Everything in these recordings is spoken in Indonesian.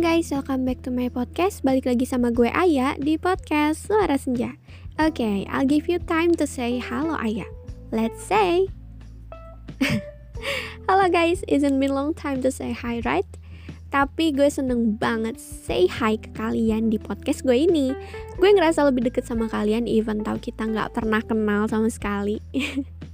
guys, welcome back to my podcast. Balik lagi sama gue Aya di podcast Suara Senja. Oke, okay, I'll give you time to say halo Aya. Let's say. halo guys, isn't been long time to say hi, right? Tapi gue seneng banget say hi ke kalian di podcast gue ini. Gue ngerasa lebih deket sama kalian even tau kita nggak pernah kenal sama sekali.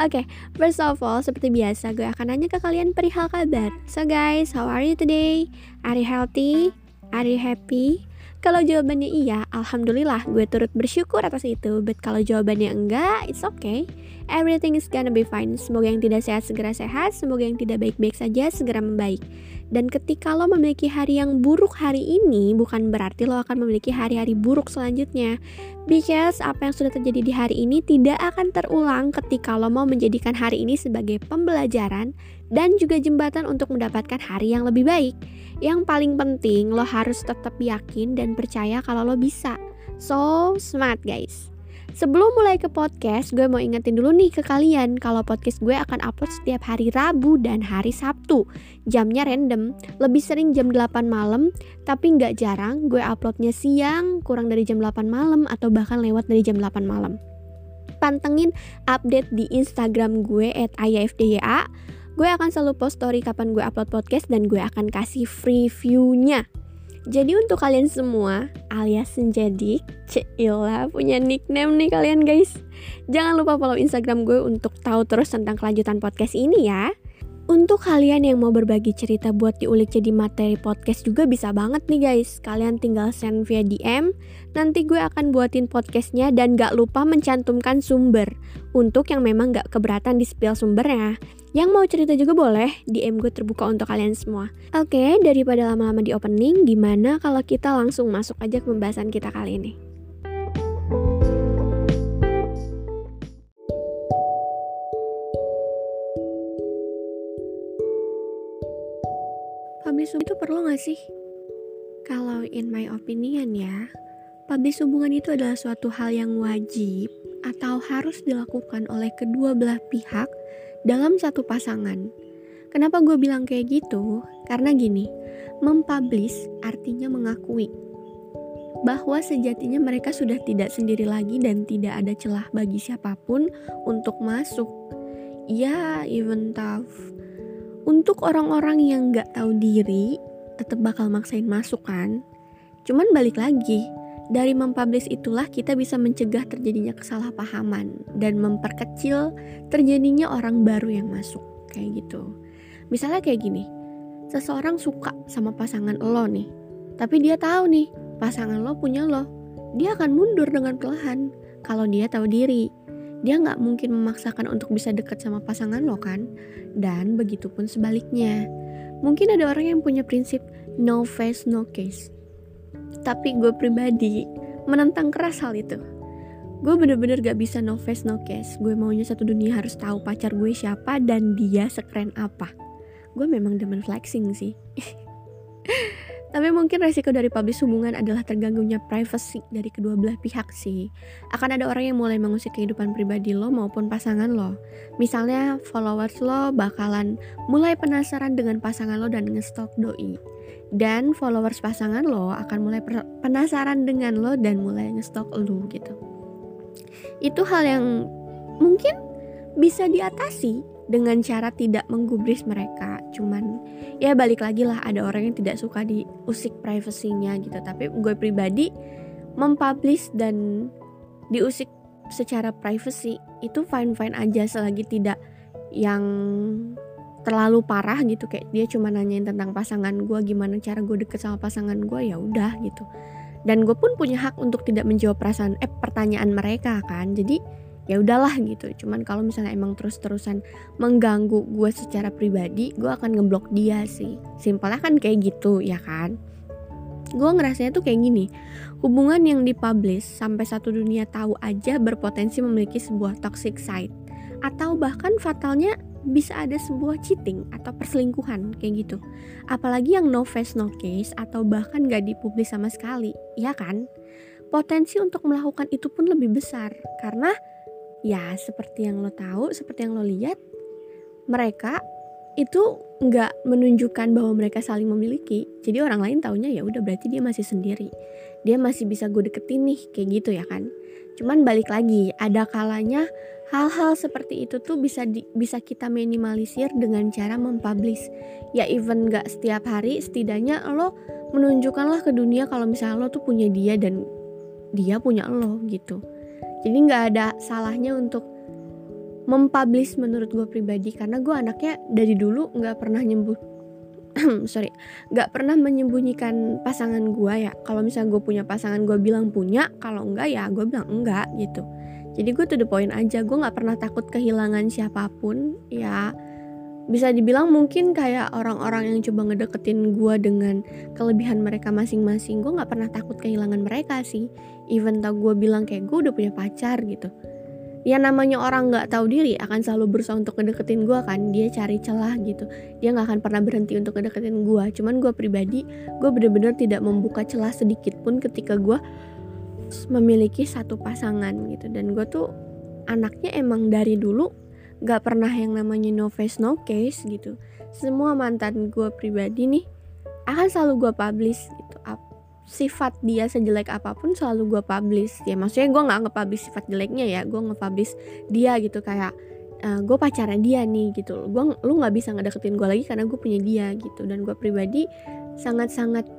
Oke, okay, first of all, seperti biasa gue akan nanya ke kalian perihal kabar. So guys, how are you today? Are you healthy? Are you happy? Kalau jawabannya iya, alhamdulillah gue turut bersyukur atas itu. But kalau jawabannya enggak, it's okay. Everything is gonna be fine. Semoga yang tidak sehat segera sehat, semoga yang tidak baik-baik saja segera membaik. Dan ketika lo memiliki hari yang buruk hari ini, bukan berarti lo akan memiliki hari-hari buruk selanjutnya. Because apa yang sudah terjadi di hari ini tidak akan terulang ketika lo mau menjadikan hari ini sebagai pembelajaran dan juga jembatan untuk mendapatkan hari yang lebih baik. Yang paling penting, lo harus tetap yakin dan percaya kalau lo bisa. So smart guys. Sebelum mulai ke podcast, gue mau ingetin dulu nih ke kalian kalau podcast gue akan upload setiap hari Rabu dan hari Sabtu. Jamnya random, lebih sering jam 8 malam, tapi nggak jarang gue uploadnya siang, kurang dari jam 8 malam, atau bahkan lewat dari jam 8 malam. Pantengin update di Instagram gue at ayafdya. Gue akan selalu post story kapan gue upload podcast dan gue akan kasih free view-nya. Jadi untuk kalian semua alias Senjadik, Cila punya nickname nih kalian guys. Jangan lupa follow Instagram gue untuk tahu terus tentang kelanjutan podcast ini ya. Untuk kalian yang mau berbagi cerita buat diulik jadi materi podcast juga bisa banget nih guys. Kalian tinggal send via DM, nanti gue akan buatin podcastnya dan gak lupa mencantumkan sumber. Untuk yang memang gak keberatan di spill sumbernya. Yang mau cerita juga boleh, DM gue terbuka untuk kalian semua. Oke, daripada lama-lama di opening, gimana kalau kita langsung masuk aja ke pembahasan kita kali ini? Publish itu perlu gak sih? Kalau in my opinion ya, publish hubungan itu adalah suatu hal yang wajib atau harus dilakukan oleh kedua belah pihak dalam satu pasangan. Kenapa gue bilang kayak gitu? Karena gini, mempublish artinya mengakui bahwa sejatinya mereka sudah tidak sendiri lagi dan tidak ada celah bagi siapa pun untuk masuk. Ya, even tough untuk orang-orang yang nggak tahu diri tetap bakal maksain masuk kan? Cuman balik lagi dari mempublish itulah kita bisa mencegah terjadinya kesalahpahaman dan memperkecil terjadinya orang baru yang masuk kayak gitu. Misalnya kayak gini seseorang suka sama pasangan lo nih tapi dia tahu nih pasangan lo punya lo dia akan mundur dengan perlahan kalau dia tahu diri dia nggak mungkin memaksakan untuk bisa dekat sama pasangan lo kan? Dan begitu pun sebaliknya. Mungkin ada orang yang punya prinsip no face no case. Tapi gue pribadi menentang keras hal itu. Gue bener-bener gak bisa no face no case. Gue maunya satu dunia harus tahu pacar gue siapa dan dia sekeren apa. Gue memang demen flexing sih Tapi mungkin resiko dari publish hubungan adalah terganggunya privacy dari kedua belah pihak sih. Akan ada orang yang mulai mengusik kehidupan pribadi lo maupun pasangan lo. Misalnya followers lo bakalan mulai penasaran dengan pasangan lo dan ngestalk doi. Dan followers pasangan lo akan mulai penasaran dengan lo dan mulai ngestalk lo gitu. Itu hal yang mungkin bisa diatasi dengan cara tidak menggubris mereka. Cuman ya balik lagi lah ada orang yang tidak suka diusik privasinya gitu. Tapi gue pribadi mempublish dan diusik secara privacy itu fine fine aja selagi tidak yang terlalu parah gitu. Kayak dia cuma nanyain tentang pasangan gue gimana cara gue deket sama pasangan gue ya udah gitu. Dan gue pun punya hak untuk tidak menjawab perasaan eh pertanyaan mereka kan. Jadi ya udahlah gitu. Cuman kalau misalnya emang terus-terusan mengganggu gue secara pribadi gue akan ngeblok dia sih. Simpelnya kan kayak gitu ya kan? Gue ngerasanya tuh kayak gini hubungan yang dipublish sampai satu dunia tahu aja berpotensi memiliki sebuah toxic side. Atau bahkan fatalnya bisa ada sebuah cheating atau perselingkuhan kayak gitu. Apalagi yang no face no case atau bahkan gak dipublis sama sekali ya kan? Potensi untuk melakukan itu pun lebih besar karena ya seperti yang lo tahu, seperti yang lo lihat, mereka itu nggak menunjukkan bahwa mereka saling memiliki. Jadi orang lain taunya ya udah berarti dia masih sendiri. Dia masih bisa gue deketin nih kayak gitu ya kan. Cuman balik lagi ada kalanya hal-hal seperti itu tuh bisa di, bisa kita minimalisir dengan cara mempublish. Ya even nggak setiap hari setidaknya lo menunjukkanlah ke dunia kalau misalnya lo tuh punya dia dan dia punya lo gitu jadi nggak ada salahnya untuk mempublish menurut gue pribadi karena gue anaknya dari dulu nggak pernah nyembuh. Sorry nggak pernah menyembunyikan pasangan gue ya. Kalau misalnya gue punya pasangan gue bilang punya kalau enggak ya gue bilang enggak gitu. Jadi gue tuh the point aja gue nggak pernah takut kehilangan siapa pun ya. Bisa dibilang mungkin kayak orang-orang yang coba ngedeketin gue dengan kelebihan mereka masing-masing gue nggak pernah takut kehilangan mereka sih even tau gue bilang kayak gue udah punya pacar gitu. Ya namanya orang nggak tahu diri akan selalu berusaha untuk ngedeketin gue kan dia cari celah gitu. Dia nggak akan pernah berhenti untuk ngedeketin gue cuman gue pribadi gue bener-bener tidak membuka celah sedikit pun ketika gue memiliki satu pasangan gitu. Dan gue tuh anaknya emang dari dulu nggak pernah yang namanya no face no case gitu. Semua mantan gue pribadi nih akan selalu gue publish sifat dia sejelek apa pun selalu gue publish. Ya maksudnya gue nggak nge-publish sifat jeleknya ya gue nge-publish dia gitu kayak uh, eh, gue pacaran dia nih gitu gue lu nggak bisa ngedeketin gue lagi karena gue punya dia gitu. Dan gue pribadi sangat-sangat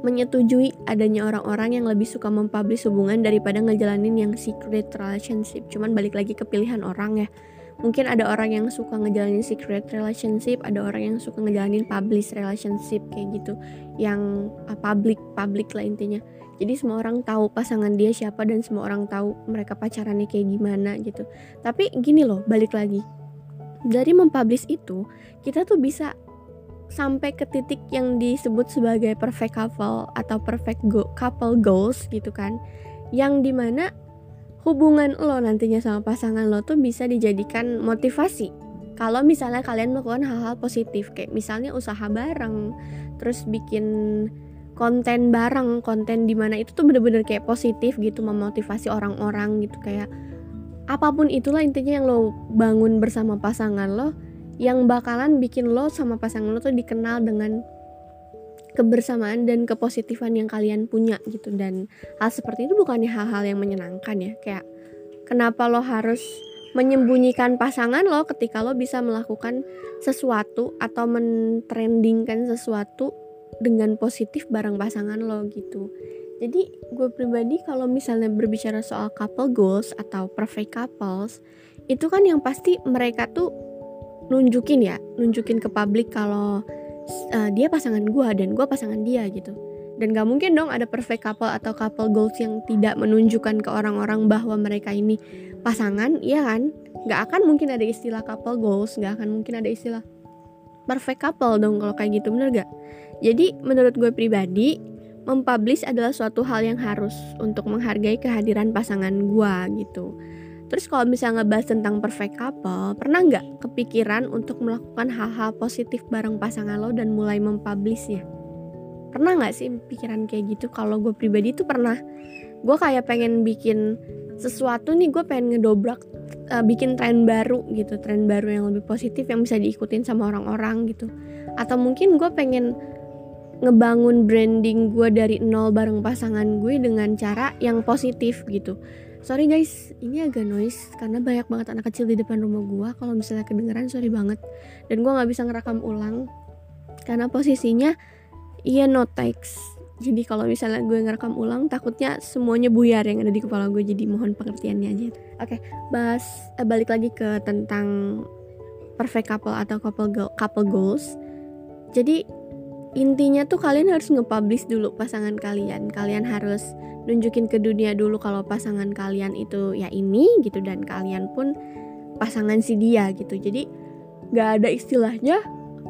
menyetujui adanya orang-orang yang lebih suka mempublish hubungan daripada ngejalanin yang secret relationship. Cuman balik lagi ke pilihan orang ya mungkin ada orang yang suka ngejalanin secret relationship ada orang yang suka ngejalanin public relationship kayak gitu. Yang uh, public public lah intinya. Jadi semua orang tahu pasangan dia siapa dan semua orang tahu mereka pacarannya kayak gimana gitu. Tapi gini loh balik lagi. Dari mempublish itu kita tuh bisa sampai ke titik yang disebut sebagai perfect couple atau perfect go couple goals gitu kan. Yang di mana hubungan lo nantinya sama pasangan lo tuh bisa dijadikan motivasi. Kalau misalnya kalian melakukan hal-hal positif kayak misalnya usaha bareng terus bikin konten bareng konten di mana itu tuh bener-bener kayak positif gitu memotivasi orang-orang gitu. Kayak apa pun itulah intinya yang lo bangun bersama pasangan lo yang bakalan bikin lo sama pasangan lo tuh dikenal dengan kebersamaan dan kepositifan yang kalian punya gitu. Dan hal seperti itu bukannya hal-hal yang menyenangkan ya. Kayak kenapa lo harus menyembunyikan pasangan lo ketika lo bisa melakukan sesuatu atau mentrendingkan sesuatu dengan positif bareng pasangan lo gitu. Jadi gue pribadi kalau misalnya berbicara soal couple goals atau perfect couples itu kan yang pasti mereka tuh nunjukin ya. Nunjukin ke publik kalau uh, dia pasangan gue dan gue pasangan dia gitu. Dan gak mungkin dong ada perfect couple atau couple goals yang tidak menunjukkan ke orang-orang bahwa mereka ini pasangan ya kan? Gak akan mungkin ada istilah couple goals gak akan mungkin ada istilah perfect couple dong kalau kayak gitu bener gak jadi menurut gue pribadi mempublish adalah suatu hal yang harus untuk menghargai kehadiran pasangan gue gitu Terus kalau misalnya ngebahas tentang perfect couple, pernah nggak kepikiran untuk melakukan hal-hal positif bareng pasangan lo dan mulai mempublishnya? Pernah nggak sih pikiran kayak gitu? Kalau gue pribadi tuh pernah. Gue kayak pengen bikin sesuatu nih, gue pengen ngedobrak, uh, bikin tren baru gitu, tren baru yang lebih positif yang bisa diikutin sama orang-orang gitu. Atau mungkin gue pengen ngebangun branding gue dari nol bareng pasangan gue dengan cara yang positif gitu sorry guys. Ini agak noise karena banyak banget anak kecil di depan rumah gue kalau misalnya kedengeran sorry banget. Dan gue nggak bisa ngerekam ulang karena posisinya iya no text jadi kalau misalnya gue ngerekam ulang takutnya semuanya buyar yang ada di kepala gue. Jadi mohon pengertiannya aja. Oke okay, bahas eh, balik lagi ke tentang perfect couple atau couple go couple goals. Jadi intinya tuh kalian harus nge-publish dulu pasangan kalian. Kalian harus nunjukin ke dunia dulu kalau pasangan kalian itu ya ini gitu dan kalian pun pasangan si dia gitu. Jadi nggak ada istilahnya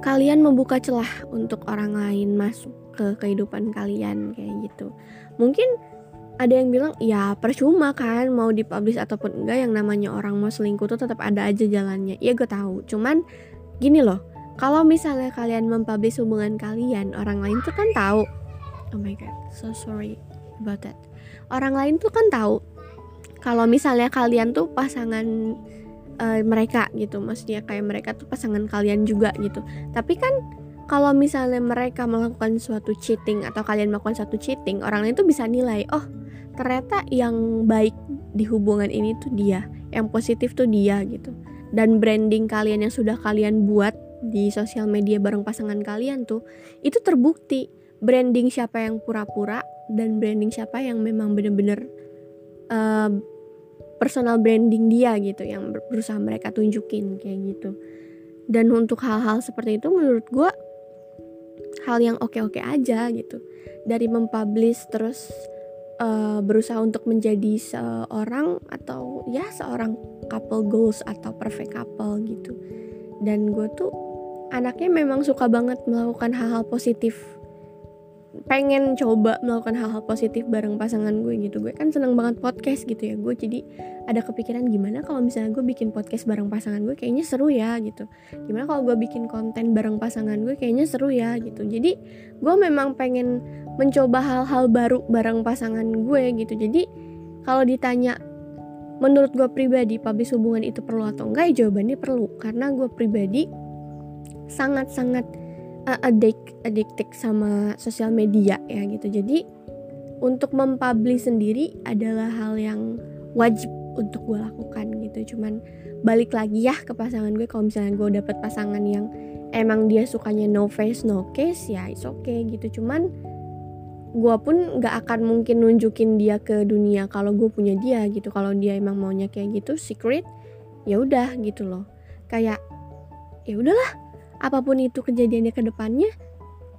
kalian membuka celah untuk orang lain masuk ke kehidupan kalian kayak gitu. Mungkin ada yang bilang ya percuma kan mau dipublish ataupun enggak yang namanya orang mau selingkuh tuh tetap ada aja jalannya. Ya gue tahu. Cuman gini loh kalau misalnya kalian mempublish hubungan kalian orang lain tuh kan tahu. Oh my god so sorry about that. Orang lain tuh kan tahu. Kalau misalnya kalian tuh pasangan uh, mereka gitu maksudnya kayak mereka tuh pasangan kalian juga gitu. Tapi kan kalau misalnya mereka melakukan suatu cheating atau kalian melakukan suatu cheating orang lain tuh bisa nilai oh ternyata yang baik di hubungan ini tuh dia yang positif tuh dia gitu. Dan branding kalian yang sudah kalian buat di sosial media bareng pasangan kalian tuh itu terbukti. Branding siapa yang pura-pura dan branding siapa yang memang bener-bener uh, personal branding dia gitu yang berusaha mereka tunjukin kayak gitu. Dan untuk hal-hal seperti itu menurut gue hal yang oke-oke aja gitu. Dari mempublish terus uh, berusaha untuk menjadi seorang atau ya seorang couple goals atau perfect couple gitu. Dan gue tuh anaknya memang suka banget melakukan hal-hal positif. Pengen coba melakukan hal-hal positif bareng pasangan gue gitu. Gue kan seneng banget podcast gitu ya. Gue jadi ada kepikiran gimana kalau misalnya gue bikin podcast bareng pasangan gue kayaknya seru ya gitu. Gimana kalau gue bikin konten bareng pasangan gue kayaknya seru ya gitu. Jadi gue memang pengen mencoba hal-hal baru bareng pasangan gue gitu. Jadi kalau ditanya menurut gue pribadi publis hubungan itu perlu atau enggak? Ya jawabannya perlu. Karena gue pribadi sangat-sangat uh, addict addicted sama sosial media ya gitu. Jadi untuk mempublish sendiri adalah hal yang wajib untuk gue lakukan gitu. Cuman balik lagi ya ke pasangan gue kalau misalnya gue dapet pasangan yang emang dia sukanya no face no case ya it's okay gitu. Cuman gue pun nggak akan mungkin nunjukin dia ke dunia kalau gue punya dia gitu. Kalau dia emang maunya kayak gitu secret ya udah gitu loh. Kayak ya udahlah apa pun itu kejadiannya ke depannya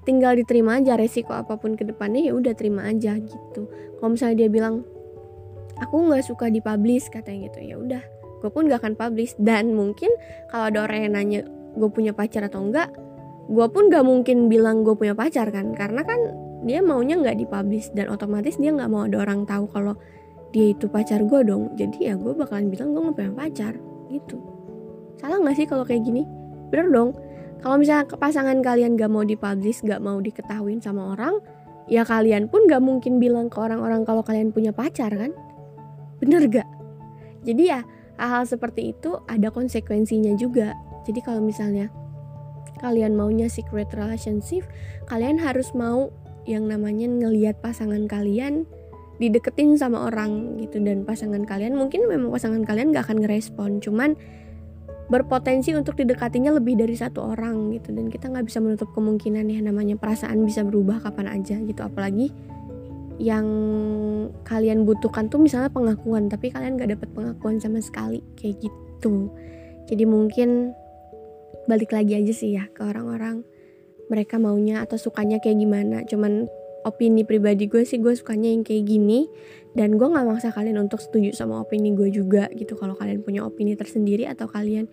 tinggal diterima aja resiko apa pun ke depannya ya udah terima aja gitu. Kalau misalnya dia bilang aku nggak suka dipublish katanya gitu ya udah. Gue pun gak akan publish. Dan mungkin kalau ada orang yang nanya gue punya pacar atau enggak gue pun gak mungkin bilang gue punya pacar kan karena kan dia maunya nggak dipublish dan otomatis dia nggak mau ada orang tahu kalau dia itu pacar gue dong. Jadi ya gue bakalan bilang gue nggak punya pacar gitu. Salah nggak sih kalau kayak gini? Bener dong kalau misalnya pasangan kalian gak mau dipublish, gak mau diketahuin sama orang, ya kalian pun gak mungkin bilang ke orang-orang kalau kalian punya pacar kan? Bener gak? Jadi ya hal-hal seperti itu ada konsekuensinya juga. Jadi kalau misalnya kalian maunya secret relationship, kalian harus mau yang namanya ngelihat pasangan kalian dideketin sama orang gitu dan pasangan kalian mungkin memang pasangan kalian gak akan ngerespon cuman berpotensi untuk didekatinya lebih dari satu orang gitu. Dan kita nggak bisa menutup kemungkinan ya namanya perasaan bisa berubah kapan aja gitu. Apalagi yang kalian butuhkan tuh misalnya pengakuan tapi kalian nggak dapat pengakuan sama sekali kayak gitu. Jadi mungkin balik lagi aja sih ya ke orang-orang mereka maunya atau sukanya kayak gimana. Cuman opini pribadi gue sih gue sukanya yang kayak gini. Dan gue nggak maksa kalian untuk setuju sama opini gue juga gitu. Kalau kalian punya opini tersendiri atau kalian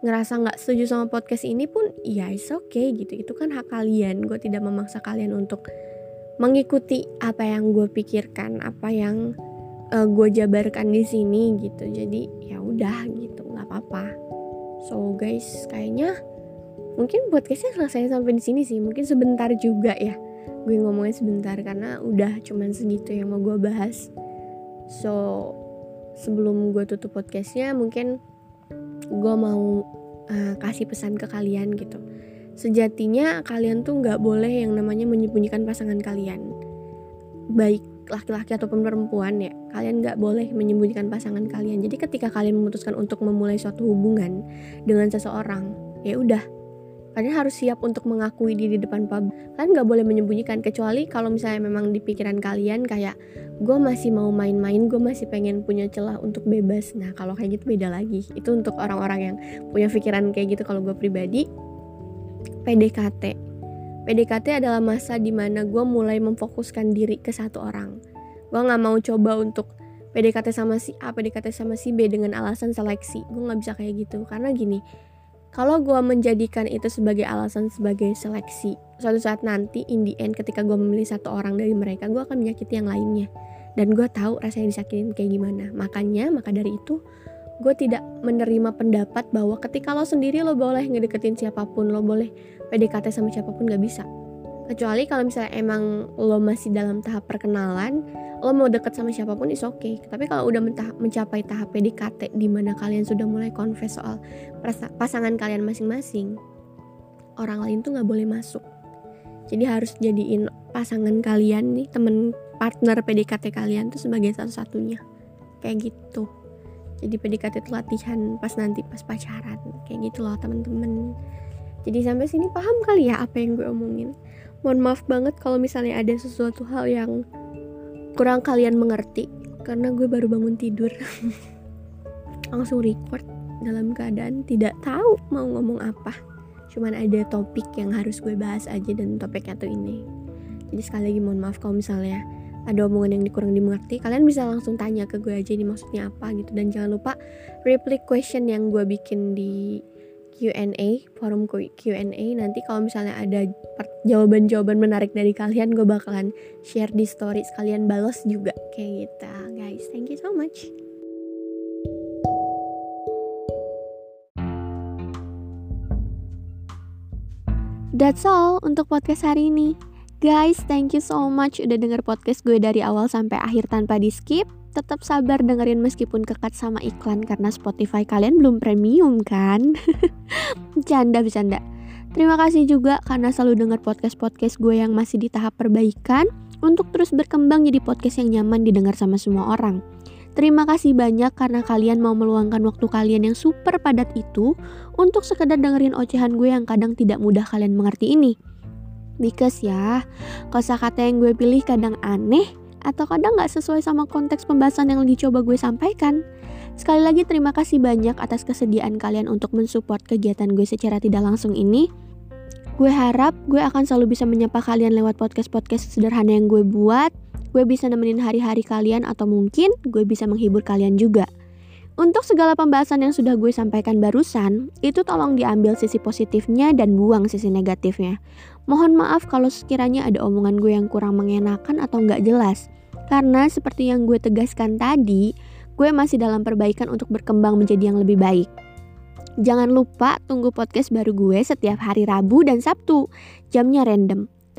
ngerasa nggak setuju sama podcast ini pun ya it's okay gitu. Itu kan hak kalian. Gue tidak memaksa kalian untuk mengikuti apa yang gue pikirkan apa yang uh, gue jabarkan di sini gitu. Jadi ya udah gitu nggak apa-apa. So guys kayaknya mungkin podcastnya selesai sampai di sini sih. Mungkin sebentar juga ya gue ngomongnya sebentar karena udah cuman segitu yang mau gue bahas. So sebelum gue tutup podcastnya mungkin gue mau uh, kasih pesan ke kalian gitu. Sejatinya kalian tuh nggak boleh yang namanya menyembunyikan pasangan kalian. Baik laki-laki ataupun perempuan ya kalian nggak boleh menyembunyikan pasangan kalian. Jadi ketika kalian memutuskan untuk memulai suatu hubungan dengan seseorang ya udah kalian harus siap untuk mengakui di, di depan pub. Kalian nggak boleh menyembunyikan kecuali kalau misalnya memang di pikiran kalian kayak gue masih mau main-main gue masih pengen punya celah untuk bebas. Nah kalau kayak gitu beda lagi. Itu untuk orang-orang yang punya pikiran kayak gitu kalau gue pribadi. PDKT PDKT adalah masa di mana gue mulai memfokuskan diri ke satu orang. Gue nggak mau coba untuk PDKT sama si A, PDKT sama si B dengan alasan seleksi. Gue nggak bisa kayak gitu. Karena gini, kalau gue menjadikan itu sebagai alasan sebagai seleksi suatu saat nanti in the end ketika gue memilih satu orang dari mereka gue akan menyakiti yang lainnya. Dan gue tahu rasanya disakitin kayak gimana. Makanya maka dari itu gue tidak menerima pendapat bahwa ketika lo sendiri lo boleh ngedeketin siapa pun lo boleh PDKT sama siapa pun gak bisa. Kecuali kalau misalnya emang lo masih dalam tahap perkenalan lo mau deket sama siapa pun is oke okay. tapi kalau udah mencapai tahap PDKT di mana kalian sudah mulai confess soal pasangan kalian masing-masing orang lain tuh nggak boleh masuk. Jadi harus jadiin pasangan kalian nih temen partner PDKT kalian tuh sebagai satu-satunya. Kayak gitu. Jadi PDKT itu latihan pas nanti pas pacaran. Kayak gitu loh temen-temen. Jadi sampai sini paham kali ya apa yang gue omongin. Mohon maaf banget kalau misalnya ada sesuatu hal yang kurang kalian mengerti karena gue baru bangun tidur. Langsung record dalam keadaan tidak tahu mau ngomong apa. Cuman ada topik yang harus gue bahas aja dan topiknya tuh ini. Jadi sekali lagi mohon maaf kalau misalnya ada omongan yang kurang dimengerti. Kalian bisa langsung tanya ke gue aja ini maksudnya apa gitu. Dan jangan lupa reply question yang gue bikin di Q&A, forum Q&A nanti kalau misalnya ada jawaban-jawaban menarik dari kalian gue bakalan share di story sekalian balas juga. Kayak gitu guys. Thank you so much. That's all untuk podcast hari ini. Guys, thank you so much udah denger podcast gue dari awal sampai akhir tanpa di skip tetap sabar dengerin meskipun kekat sama iklan karena Spotify kalian belum premium kan? Canda bercanda. Terima kasih juga karena selalu denger podcast-podcast gue yang masih di tahap perbaikan untuk terus berkembang jadi podcast yang nyaman didengar sama semua orang. Terima kasih banyak karena kalian mau meluangkan waktu kalian yang super padat itu untuk sekedar dengerin ocehan gue yang kadang tidak mudah kalian mengerti ini. Because ya, kosakata yang gue pilih kadang aneh, atau kadang nggak sesuai sama konteks pembahasan yang lagi coba gue sampaikan. Sekali lagi terima kasih banyak atas kesediaan kalian untuk mensupport kegiatan gue secara tidak langsung ini. Gue harap gue akan selalu bisa menyapa kalian lewat podcast-podcast sederhana yang gue buat. Gue bisa nemenin hari-hari kalian atau mungkin gue bisa menghibur kalian juga. Untuk segala pembahasan yang sudah gue sampaikan barusan, itu tolong diambil sisi positifnya dan buang sisi negatifnya. Mohon maaf kalau sekiranya ada omongan gue yang kurang mengenakan atau nggak jelas. Karena seperti yang gue tegaskan tadi, gue masih dalam perbaikan untuk berkembang menjadi yang lebih baik. Jangan lupa tunggu podcast baru gue setiap hari Rabu dan Sabtu. Jamnya random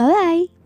Bye bye.